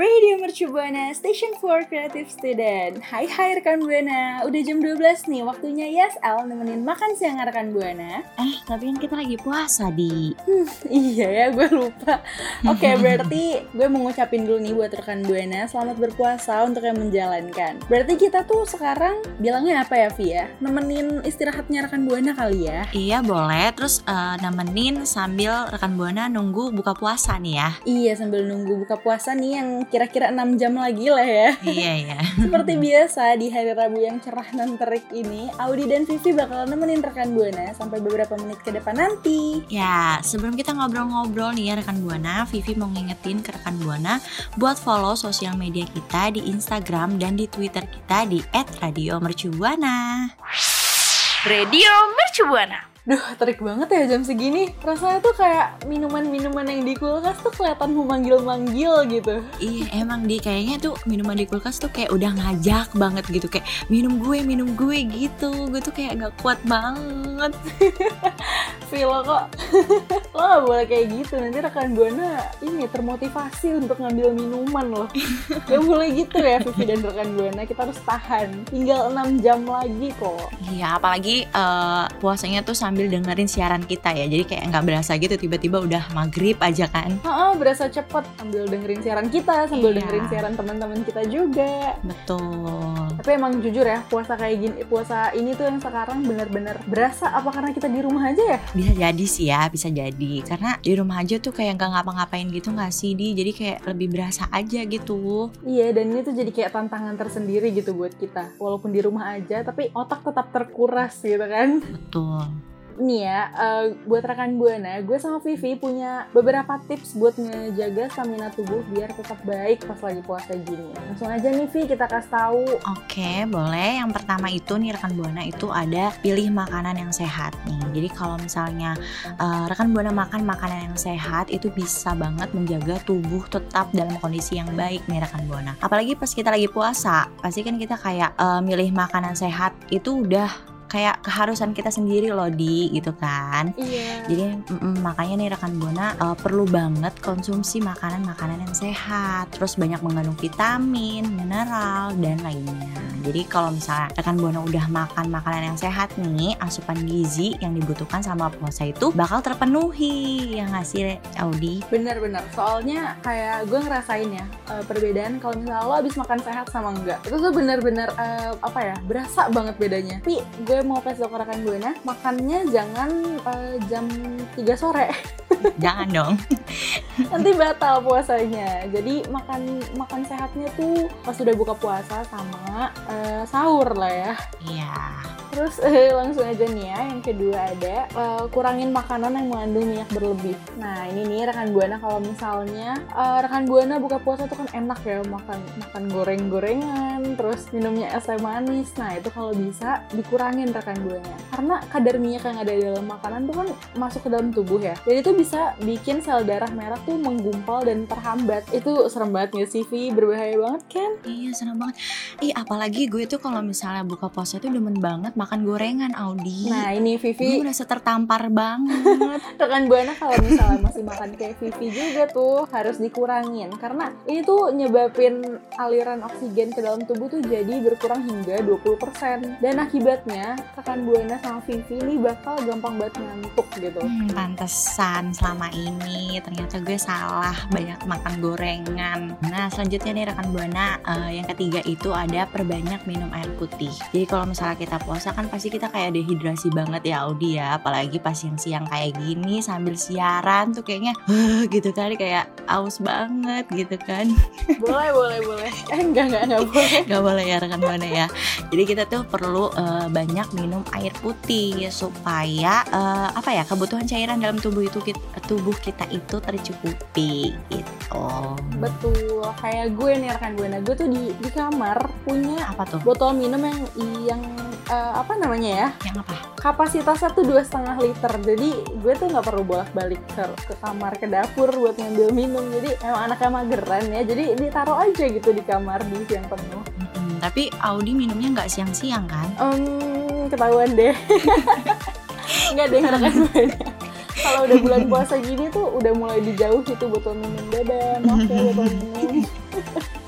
Radio Mercu Buana, Station for Creative Student. Hai hai rekan Buana, udah jam 12 nih, waktunya YSL nemenin makan siang rekan Buana. Eh, tapi kan kita lagi puasa di. Hmm, iya ya, gue lupa. Oke, berarti gue mau ngucapin dulu nih buat rekan Buana, selamat berpuasa untuk yang menjalankan. Berarti kita tuh sekarang bilangnya apa ya, Via? Nemenin istirahatnya rekan Buana kali ya? Iya boleh, terus eh, nemenin sambil rekan buana nunggu buka puasa nih ya. Iya, sambil nunggu buka puasa nih yang kira-kira 6 jam lagi lah ya. iya iya. Seperti biasa di hari Rabu yang cerah dan terik ini, Audi dan Vivi bakal nemenin rekan Buana sampai beberapa menit ke depan nanti. Ya, sebelum kita ngobrol-ngobrol nih ya rekan buana, Vivi mau ngingetin ke rekan buana buat follow sosial media kita di Instagram dan di Twitter kita di @radiomercubuana. Radio Mercubuana. Duh, terik banget ya jam segini. Rasanya tuh kayak minuman-minuman yang di kulkas tuh kelihatan memanggil-manggil gitu. Iya emang di kayaknya tuh minuman di kulkas tuh kayak udah ngajak banget gitu kayak minum gue minum gue gitu gue tuh kayak gak kuat banget Vilo kok, lo gak boleh kayak gitu. Nanti rekan Buana ini termotivasi untuk ngambil minuman loh. Gak boleh gitu ya Vivi dan rekan Buana. Kita harus tahan. Tinggal 6 jam lagi kok. Iya apalagi eh, puasanya tuh sambil dengerin siaran kita ya jadi kayak nggak berasa gitu tiba-tiba udah maghrib aja kan Heeh, berasa cepet sambil dengerin siaran kita, sambil Iya. dengerin siaran teman-teman kita juga. betul Tapi emang jujur ya, puasa kayak gini, puasa ini tuh yang sekarang bener-bener berasa apa karena kita di rumah aja ya? bisa jadi sih ya bisa jadi karena di rumah aja tuh kayak nggak ngapa-ngapain gitu nggak sih di jadi kayak lebih berasa aja gitu Iya, dan ini tuh jadi kayak tantangan tersendiri gitu buat kita. Walaupun di rumah aja, tapi otak tetap terkuras gitu kan. betul Nih ya, eh, buat rekan Buana, gue sama Vivi punya beberapa tips buat ngejaga stamina tubuh biar tetap baik pas lagi puasa gini. Langsung aja nih Vi, kita kasih tahu. Oke, boleh. Yang pertama itu nih rekan buana itu ada pilih makanan yang sehat nih. Jadi kalau misalnya eh, rekan buana makan makanan yang sehat itu bisa banget menjaga tubuh tetap dalam kondisi yang baik nih rekan buana. Apalagi pas kita lagi puasa, pasti kan kita kayak eh, milih makanan sehat itu udah kayak keharusan kita sendiri loh di gitu kan. Iya. Jadi mm-mm, makanya nih rekan buana uh, perlu banget konsumsi makanan-makanan yang sehat, terus banyak mengandung vitamin, mineral dan lainnya. Jadi kalau misalnya rekan buana udah makan makanan yang sehat nih, asupan gizi yang dibutuhkan sama puasa itu bakal terpenuhi. Ya nggak sih Audi? Bener-bener, soalnya kayak gue ngerasain ya eh, perbedaan kalau misalnya lo abis makan sehat sama enggak itu tuh bener-bener eh, apa ya berasa banget bedanya. Tapi gue mau ke rekan gue nah makannya jangan eh, jam 3 sore Jangan dong. nanti batal puasanya. Jadi makan makan sehatnya tuh pas udah buka puasa sama eh, sahur lah ya. Iya. Terus eh, langsung aja nih ya, yang kedua ada eh, kurangin makanan yang mengandung minyak berlebih. Nah ini nih rekan buana kalau misalnya eh, rekan buana buka puasa tuh kan enak ya makan makan goreng-gorengan, terus minumnya es teh manis. Nah itu kalau bisa dikurangin rekan buana, karena kadar minyak yang ada di dalam makanan tuh kan masuk ke dalam tubuh ya. Dan itu bisa bikin sel darah merah tuh menggumpal dan terhambat. Itu serem banget nggak sih Vi? Berbahaya banget kan? Iya senang banget. Ih apalagi gue tuh kalau misalnya buka puasa tuh demen banget makan gorengan Audi. Nah ini gue Vivi udah tertampar banget. rekan buana kalau misalnya masih makan kayak Vivi juga tuh harus dikurangin karena ini tuh nyebabin aliran oksigen ke dalam tubuh tuh jadi berkurang hingga 20% dan akibatnya rekan buana sama Vivi ini bakal gampang banget ngantuk gitu Hmm, pantesan selama ini ternyata gue salah banyak makan gorengan. Nah selanjutnya nih rekan buana eh, yang ketiga itu ada perbanyak minum air putih. Jadi kalau misalnya kita puasa kan pasti kita kayak dehidrasi banget ya Audi ya. Apalagi pas siang-siang kayak gini sambil siaran tuh kayaknya gitu kali kayak aus banget gitu kan. boleh boleh boleh eh enggak enggak enggak boleh Gak boleh ya rekan buana ya. Jadi kita tuh perlu eh, banyak minum air putih supaya eh, apa ya kebutuhan cairan dalam tubuh itu kit- tubuh kita itu tercukupi gitu. betul kayak gue nih rekan buana gue tuh di di kamar punya Apa tuh? botol minum yang yang eh, apa namanya ya Yang apa? kapasitasnya tuh dua setengah liter jadi gue tuh nggak perlu bolak balik ke, ke kamar ke dapur buat ngambil minum jadi emang anaknya mageran ya jadi ditaruh aja gitu di kamar di yang penuh Mm-mm, Tapi Audi minumnya nggak siang-siang kan? Hmm, ketahuan deh. Nggak deh rekan buana. Kalau udah bulan puasa gini tuh udah mulai dijauh itu botol minum dadah, maaf ya botol minum.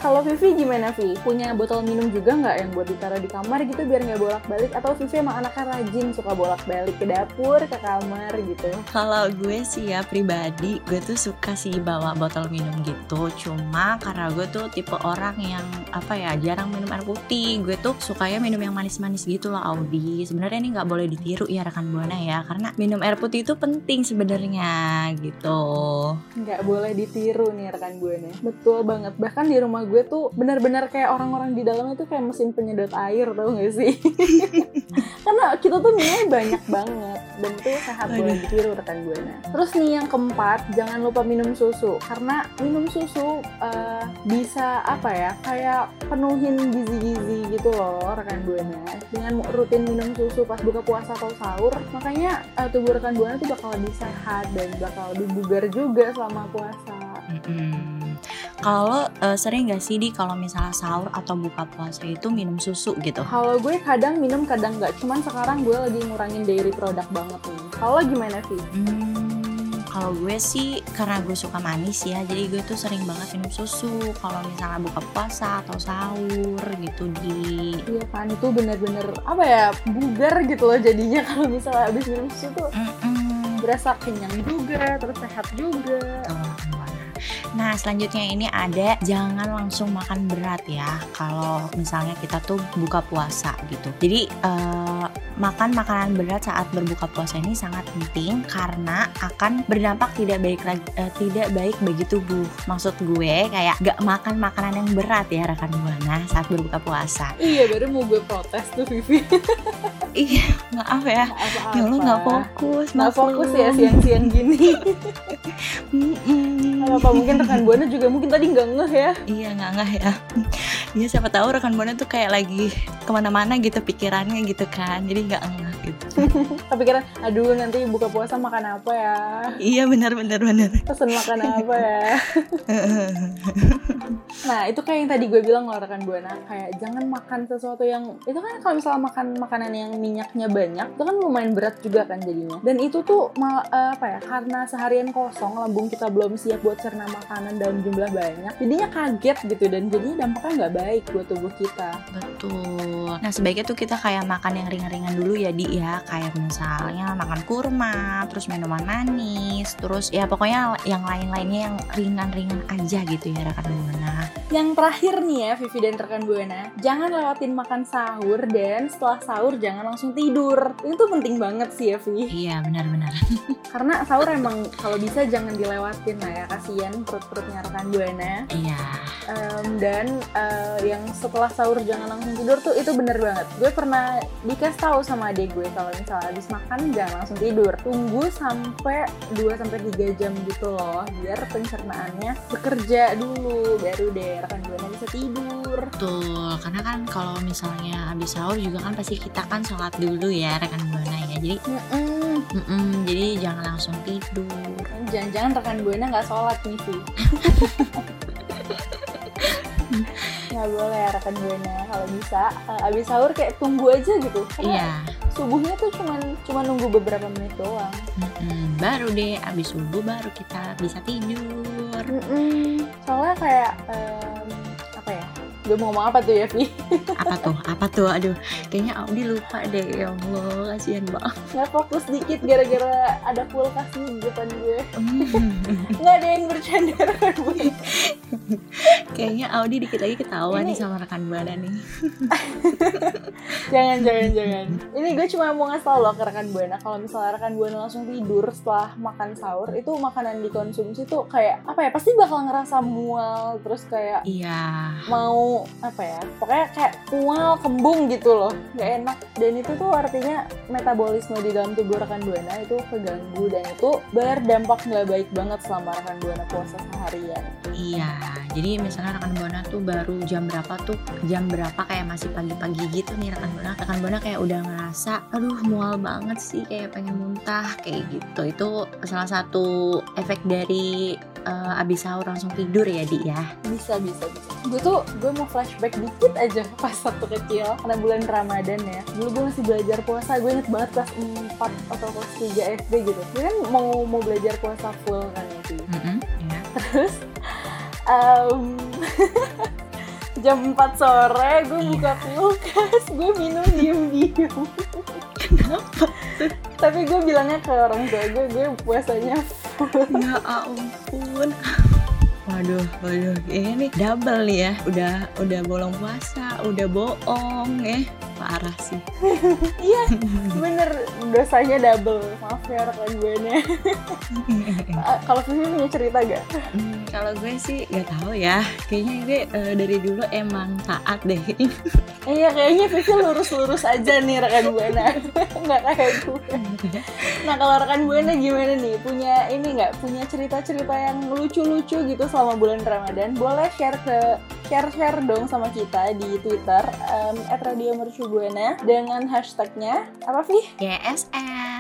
Kalau Vivi gimana Vi? Punya botol minum juga nggak yang buat ditaruh di kamar gitu biar nggak bolak-balik? Atau Vivi emang anaknya rajin suka bolak-balik ke dapur, ke kamar gitu? Kalau gue sih ya pribadi, gue tuh suka sih bawa botol minum gitu. Cuma karena gue tuh tipe orang yang apa ya jarang minum air putih. Gue tuh sukanya minum yang manis-manis gitu loh Audi. Sebenarnya ini nggak boleh ditiru ya rekan buana ya, karena minum air putih itu penting sebenarnya gitu. nggak boleh ditiru nih rekan buana betul banget bahkan di rumah gue tuh benar-benar kayak orang-orang di dalamnya tuh kayak mesin penyedot air tau gak sih? Karena kita tuh minumnya banyak banget dan itu sehat boleh ditiru rekan buana terus nih yang keempat jangan lupa minum susu. Karena minum susu eh, bisa apa ya kayak penuhin gizi-gizi gitu loh rekan buana dengan rutin minum susu pas buka puasa atau sahur makanya eh, tubuh rekan buana tuh bakal lebih sehat dan bakal lebih bugar juga selama puasa. Mm-mm. Kalau eh, sering gak sih di kalau misalnya sahur atau buka puasa itu minum susu gitu? Kalau gue kadang minum kadang nggak, cuman sekarang gue lagi ngurangin dairy product banget nih. Kalau gimana sih? Hmm, kalau gue sih karena gue suka manis ya, jadi gue tuh sering banget minum susu. Kalau misalnya buka puasa atau sahur gitu di. Iya kan itu bener-bener apa ya bugar gitu loh jadinya kalau misalnya habis minum susu tuh Mm-mm. berasa kenyang juga, terus sehat juga. Buana. Nah selanjutnya ini ada jangan langsung makan berat ya kalau misalnya kita tuh buka puasa gitu. Jadi eh, makan makanan berat saat berbuka puasa ini sangat penting karena akan berdampak tidak baik lagi eh, tidak baik bagi tubuh. Maksud gue kayak gak makan makanan yang berat ya rekan buana saat berbuka puasa. Iya baru mau gue protes tuh Vivi. Iya maaf ya. Apa-apa. Ya lo nggak fokus, Nggak fokus ya siang-siang gini. Mm-mm. Apa mungkin rekan buana juga mungkin tadi nggak ngeh ya. Iya nggak nggak ya. Iya siapa tahu rekan buana tuh kayak lagi ke mana-mana gitu pikirannya gitu kan. Jadi nggak enggak gitu. Tapi kira, aduh nanti buka puasa makan apa ya? iya benar benar benar. Pesen makan apa ya? Nah itu kayak yang tadi gue bilang loh rekan buana kayak jangan makan sesuatu yang itu kan kalau misalnya makan makanan yang minyaknya banyak itu kan lumayan berat juga kan jadinya dan itu tuh mal, eh, apa ya karena seharian kosong lambung kita belum siap buat cerna makanan dalam jumlah banyak jadinya kaget gitu dan jadinya dampaknya nggak baik buat tubuh kita Betul. Nah sebaiknya tuh kita kayak makan yang ringan-ringan dulu ya di ya kayak misalnya makan kurma, terus minuman manis, terus ya pokoknya yang lain-lainnya yang ringan-ringan aja gitu ya rekan buana. yang terakhir nih ya Vivi dan rekan buana jangan lewatin makan sahur dan setelah sahur jangan langsung tidur ini tuh penting banget sih ya Vivi Iya benar-benar. karena sahur emang kalau bisa jangan dilewatin lah ya kasihan perut-perutnya rekan buana Iya. Em, dan eh, yang setelah sahur jangan langsung tidur tuh itu bener banget gue pernah dikasih tahu sama adik gue kalau misalnya habis makan jangan langsung tidur tunggu sampai 2 sampai 3 jam gitu loh biar pencernaannya bekerja dulu baru deh rekan buana bisa tidur Betul, karena kan kalau misalnya habis sahur juga kan pasti kita kan sholat dulu ya rekan buana ya. Jadi, Mm-mm. mm-mm, jadi jangan langsung tidur. jangan-jangan rekan buana nggak sholat nih sih nggak boleh rekan buana kalau bisa eh, abis sahur kayak tunggu aja gitu karena Iya. Subuhnya tuh cuman cuma nunggu beberapa menit doang mm-mm, Baru deh habis subuh baru kita bisa tidur. Mm-mm. soalnya kayak apa gue mau ngomong apa tuh ya Vi Apa tuh? Apa tuh? Aduh, kayaknya Audi lupa deh. Ya Allah, kasihan banget. nggak fokus dikit gara-gara ada kulkas nih di depan gue Mm. nggak ada yang bercanda rekan buana kayaknya Audi dikit lagi ketawa Ini- nih sama rekan buana nih. jangan jangan jangan ini gue cuma mau ngasih tau loh ke rekan buana kalau misalnya rekan buana langsung tidur setelah makan sahur itu makanan dikonsumsi tuh kayak apa ya pasti bakal ngerasa mual terus kayak Iya. mau apa ya pokoknya kayak mual kembung gitu loh nggak enak. Dan itu tuh artinya metabolisme di dalam tubuh rekan buana itu keganggu dan itu berdampak nggak baik banget selama rekan buana puasa seharian. Iya, jadi misalnya rekan buana tuh baru jam berapa tuh jam berapa kayak masih pagi-pagi gitu nih rekan buana rekan buana kayak udah ngerasa aduh mual banget sih kayak pengen muntah kayak gitu. Itu salah satu efek dari eh, abis sahur langsung tidur ya di ya? Bisa bisa bisa. Gue tuh gue mau flashback dikit aja pas waktu kecil karena bulan ramadan ya. Dulu gue masih belajar puasa gue inget banget kelas 4 atau kelas 3 SD gitu. Gue kan mau mau belajar puasa full kan itu. Ya. terus em, jam 4 sore gue buka kulkas gue minum diem-diem. Kenapa tapi gue bilangnya ke orang tua gue gue puasanya ya ampun. Waduh, waduh, ini double nih ya. Udah, udah bolong puasa, udah bohong, eh parah sih. iya bener. Dosanya double. Maaf ya rekan gue nih kalau Vivi punya cerita gak? Hmm, kalau gue sih nggak tahu ya. Kayaknya gue eh, dari dulu emang taat deh. iya kayaknya Vivi lurus-lurus aja nih rekan gue nah nggak kayak gue. Nah kalau rekan gue nih gimana nih? Punya ini nggak? Punya cerita-cerita yang lucu-lucu gitu selama bulan Ramadan? Boleh share ke share-share dong sama kita di Twitter um, @radiomercubuana dengan hashtagnya apa sih? GSL.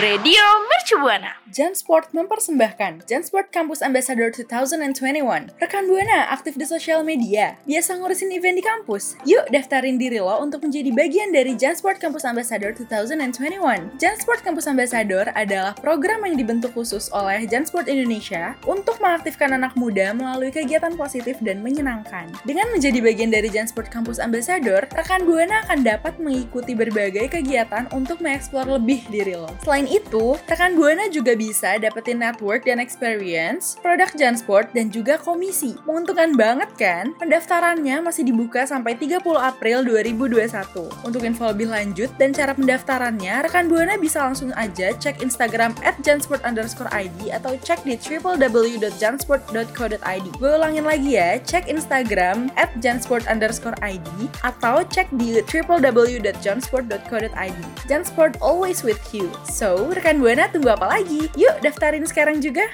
Radio Mercubuana. Jansport mempersembahkan Jansport Campus Ambassador 2021. Rekan Buana aktif di sosial media, biasa ngurusin event di kampus. Yuk daftarin diri lo untuk menjadi bagian dari Jansport Campus Ambassador 2021. Jansport Campus Ambassador adalah program yang dibentuk khusus oleh Jansport Indonesia untuk mengaktifkan anak muda melalui kegiatan positif dan menyenangkan. Dengan menjadi bagian dari Jansport Campus Ambassador, rekan Buana akan dapat mengikuti berbagai kegiatan untuk mengeksplor lebih diri lo. Selain itu, rekan Buana juga bisa dapetin network dan experience, produk Jansport, dan juga komisi. Menguntungkan banget kan? Pendaftarannya masih dibuka sampai 30 April 2021. Untuk info lebih lanjut dan cara pendaftarannya, rekan Buana bisa langsung aja cek Instagram at jansport underscore ID atau cek di www.jansport.co.id. Gue ulangin lagi ya, cek Instagram at jansport underscore ID atau cek di www.jansport.co.id. Jansport always with you. So, rekan Buana tunggu apa lagi? Yuk daftarin sekarang juga.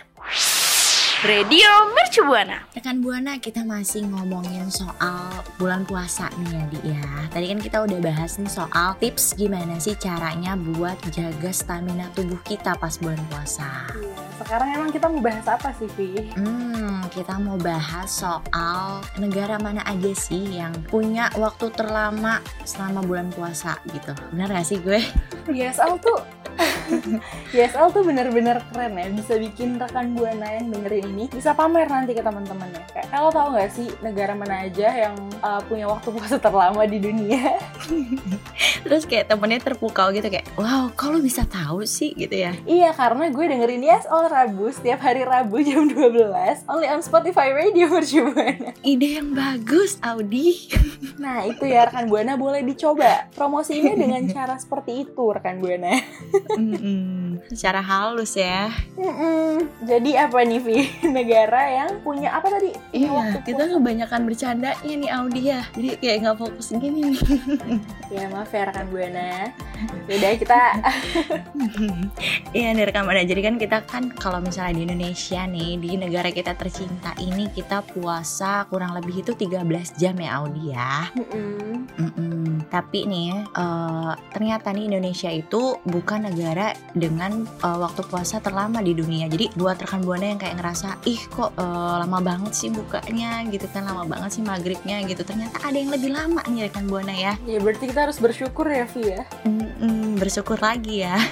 Radio Mercubuana. Rekan Buana kita masih ngomongin soal bulan puasa nih ya Di ya. Tadi kan kita udah bahas nih soal tips gimana sih caranya buat jaga stamina tubuh kita pas bulan puasa. Iya, sekarang emang kita mau bahas apa sih, Vi? Hmm, kita mau bahas soal negara mana aja sih yang punya waktu terlama selama bulan puasa gitu. Benar gak sih gue? YSL tuh YSL tuh bener-bener keren ya bisa bikin rekan buana yang dengerin ini bisa pamer nanti ke teman-teman ya kayak "Eh, lo tau gak sih negara mana aja yang uh, punya waktu puasa terlama di dunia? Terus kayak temennya terpukau gitu kayak, wow, kok lu bisa tahu sih? Gitu ya? iya karena gue dengerin YSL Rabu setiap hari Rabu jam 12 only on Spotify Radio Mercubuana Ide yang bagus, Audi. nah itu ya rekan buana boleh dicoba promosinya dengan cara seperti itu rekan buana Mm-mm, Secara halus ya. Mm-mm. jadi apa nih Vi negara yang punya apa tadi Iya, kita kebanyakan bercandanya nih Audi ya. Jadi kayak nggak fokus gini nih. Ya maaf ya rekan Buana. Yaudah kita Iya nih rekam ada. Jadi kan kita kan kalau misalnya di Indonesia nih di negara kita tercinta ini kita puasa kurang lebih itu 13 jam ya Audi ya. Mm-mm. Mm-mm. Tapi nih eh, ternyata nih Indonesia itu bukan negara dengan eh, waktu puasa terlama di dunia. Jadi buat rekan buana yang kayak ngerasa ih kok eh, lama banget sih bukanya gitu kan lama banget sih maghribnya gitu. Ternyata ada yang lebih lama nih rekan buana ya. Ya berarti kita harus bersyukur ya Vi ya. Mm-mm, bersyukur lagi ya.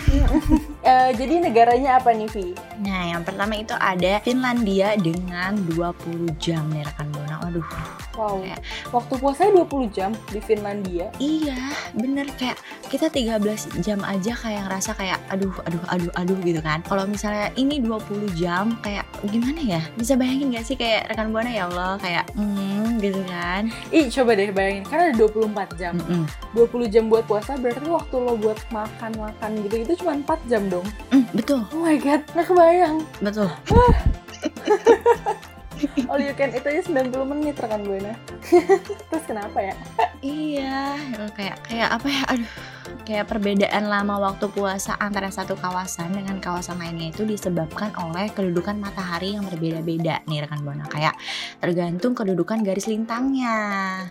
Eh, jadi negaranya apa nih Vi? Nah, yang pertama itu ada Finlandia dengan 20 jam nih rekan Buana. Waduh, Wow. Kayak- Waktu puasanya 20 jam di Finlandia. iya bener kayak kita 13 jam aja kayak ngerasa kayak aduh, aduh, aduh, aduh gitu kan. Kalau misalnya ini 20 jam kayak gimana ya? Bisa bayangin gak sih kayak rekan Buana ya Allah kayak hmm gitu kan. Ih coba deh bayangin kan ada 24 jam. Mm-mm. 20 jam buat puasa berarti waktu lo buat makan-makan gitu itu cuma 4 jam dong. Mm, betul, Oh my god, nggak kebayang. betul. All you can eat aja 90 menit rekan Buana. Terus kenapa ya? Iya, kayak kayak apa ya? Aduh, kayak perbedaan lama waktu puasa antara satu kawasan dengan kawasan lainnya itu disebabkan oleh kedudukan matahari yang berbeda-beda nih rekan buana kayak tergantung kedudukan garis lintangnya.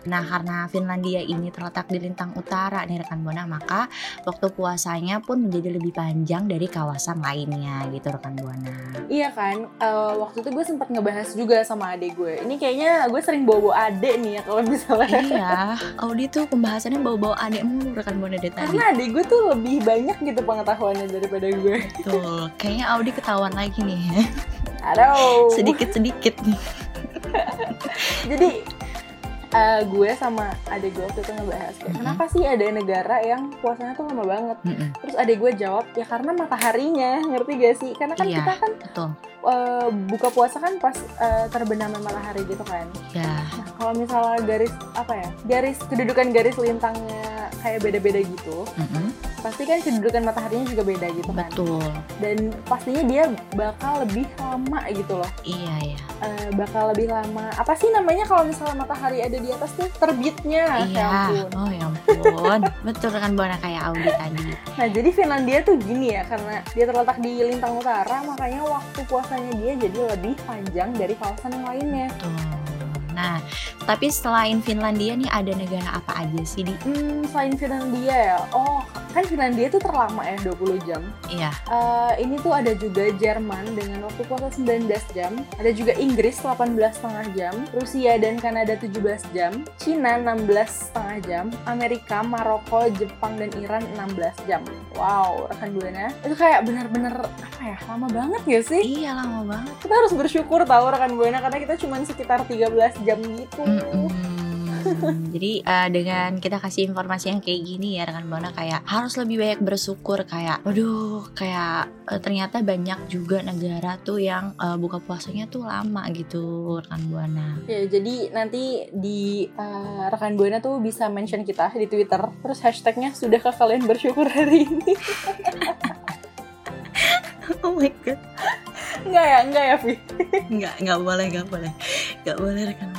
Nah karena Finlandia ini terletak di lintang utara nih rekan buana maka waktu puasanya pun menjadi lebih panjang dari kawasan lainnya gitu rekan buana. Iya kan, eh, waktu itu gue sempat ngebahas juga sama adik gue. Ini kayaknya gue sering bawa-bawa adik nih ya kalau misalnya. iya, Audi tuh pembahasannya bawa-bawa adik mulu rekan buana dari tadi. Karena adik gue tuh lebih banyak gitu pengetahuannya daripada gue. Betul, kayaknya Audi ketahuan lagi nih Aduh. sedikit-sedikit nih. Jadi eh, gue sama adik gue waktu itu ngebahas kayak Mhm. kenapa sih ada negara yang puasanya tuh lama banget. Mm-mm, Terus adik gue jawab ya karena mataharinya, ngerti gak sih? Karena kan Iya. kita kan Betul, eh, buka puasa kan pas eh, terbenamnya matahari gitu kan. ya Nah, kalau misalnya garis apa ya? Garis kedudukan garis lintangnya kayak beda-beda gitu, mm-mm, pasti kan kedudukan mataharinya juga beda gitu kan. betul, Dan pastinya dia bakal lebih lama gitu loh. iya ya, Eh, bakal lebih lama. Apa sih namanya kalau misalnya matahari ada di atas tuh terbitnya? Ya iya, ampun. oh ya ampun, betul rekan buana kayak Audi tadi. Nah, jadi Finlandia tuh gini ya, karena dia terletak di lintang utara, makanya waktu puasanya dia jadi lebih panjang dari kawasan yang lainnya. Betul. Nah, tapi selain Finlandia nih ada negara apa aja sih di? Hmm, selain Finlandia ya, oh kan Finlandia tuh terlama ya 20 jam. Iya, Eh, ini tuh ada juga Jerman dengan waktu puasa 19 jam, ada juga Inggris 18 setengah jam, Rusia dan Kanada 17 jam, Cina 16 setengah jam, Amerika, Maroko, Jepang dan Iran 16 jam. Wow, rekan buana, itu kayak bener-bener apa ya, lama banget ya sih? iya lama banget. Kita harus bersyukur tahu rekan buana karena kita cuma sekitar 13 jam gitu. Mm-mm. Jadi eh, dengan kita kasih informasi yang kayak gini ya rekan buana kayak harus lebih banyak bersyukur kayak, waduh kayak eh, ternyata banyak juga negara tuh yang eh, buka puasanya tuh lama gitu rekan buana. Ya, jadi nanti di eh, rekan buana tuh bisa mention kita di Twitter. Terus hashtagnya sudahkah kalian bersyukur hari ini? Oh my god. Enggak ya, enggak ya, Vi. Nggak, nggak boleh, nggak boleh. Nggak boleh rekan.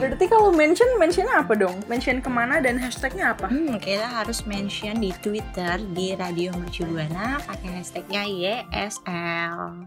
Berarti kalau mention, mentionnya apa dong? Mention ke mana dan hashtagnya apa? Hmm, kita harus mention di Twitter di Radio Mercu Buana pakai hashtagnya YSL.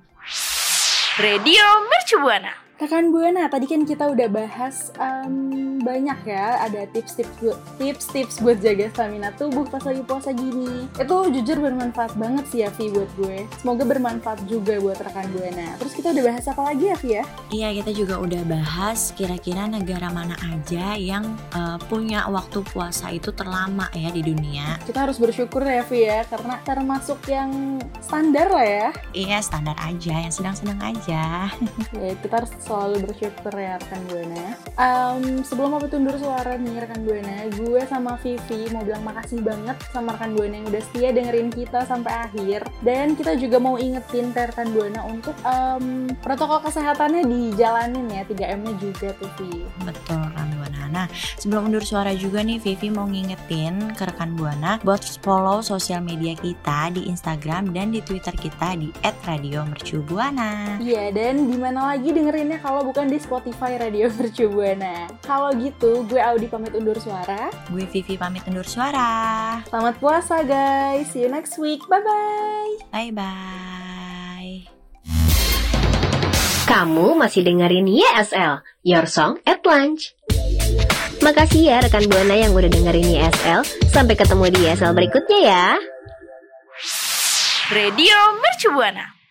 Radio Mercu Buana. Rekan Buana, tadi kan kita udah bahas em, banyak ya, ada tips-tips buat tips-tips buat jaga stamina tubuh pas lagi puasa gini. Itu jujur bermanfaat banget sih ya, Vi, buat gue. Semoga bermanfaat juga buat rekan Buana. Terus kita udah bahas apa lagi ya, Vi ya? Iya, kita juga udah bahas kira-kira negara mana aja yang eh, punya waktu puasa itu terlama ya di dunia. Kita harus bersyukur ya, Vi ya, karena termasuk yang standar lah ya. Iya, standar aja, yang sedang-sedang aja. Ya, kita harus selalu bersyukur ya rekan Buana. Em, sebelum aku tundur suara nih rekan Buana, gue sama Vivi mau bilang makasih banget sama rekan Buana yang udah setia dengerin kita sampai akhir. Dan kita juga mau ingetin rekan Buana untuk em, protokol kesehatannya dijalanin ya, 3M-nya juga tuh Vi. Betul, rekan Buana. Nah, sebelum undur suara juga nih, Vivi mau ngingetin ke rekan Buana buat follow sosial media kita di Instagram dan di Twitter kita di @radiomercubuana. Iya, dan di mana lagi dengerinnya kalau bukan di Spotify Radio Mercu Buana. Kalau gitu, gue Audi pamit undur suara. Gue Vivi pamit undur suara. Selamat puasa guys, see you next week, bye-bye! Bye-bye. Kamu masih dengerin YSL, Your Song at Lunch. Makasih ya rekan Buana yang udah dengerin YSL. Sampai ketemu di YSL berikutnya ya. Radio Mercu Buana.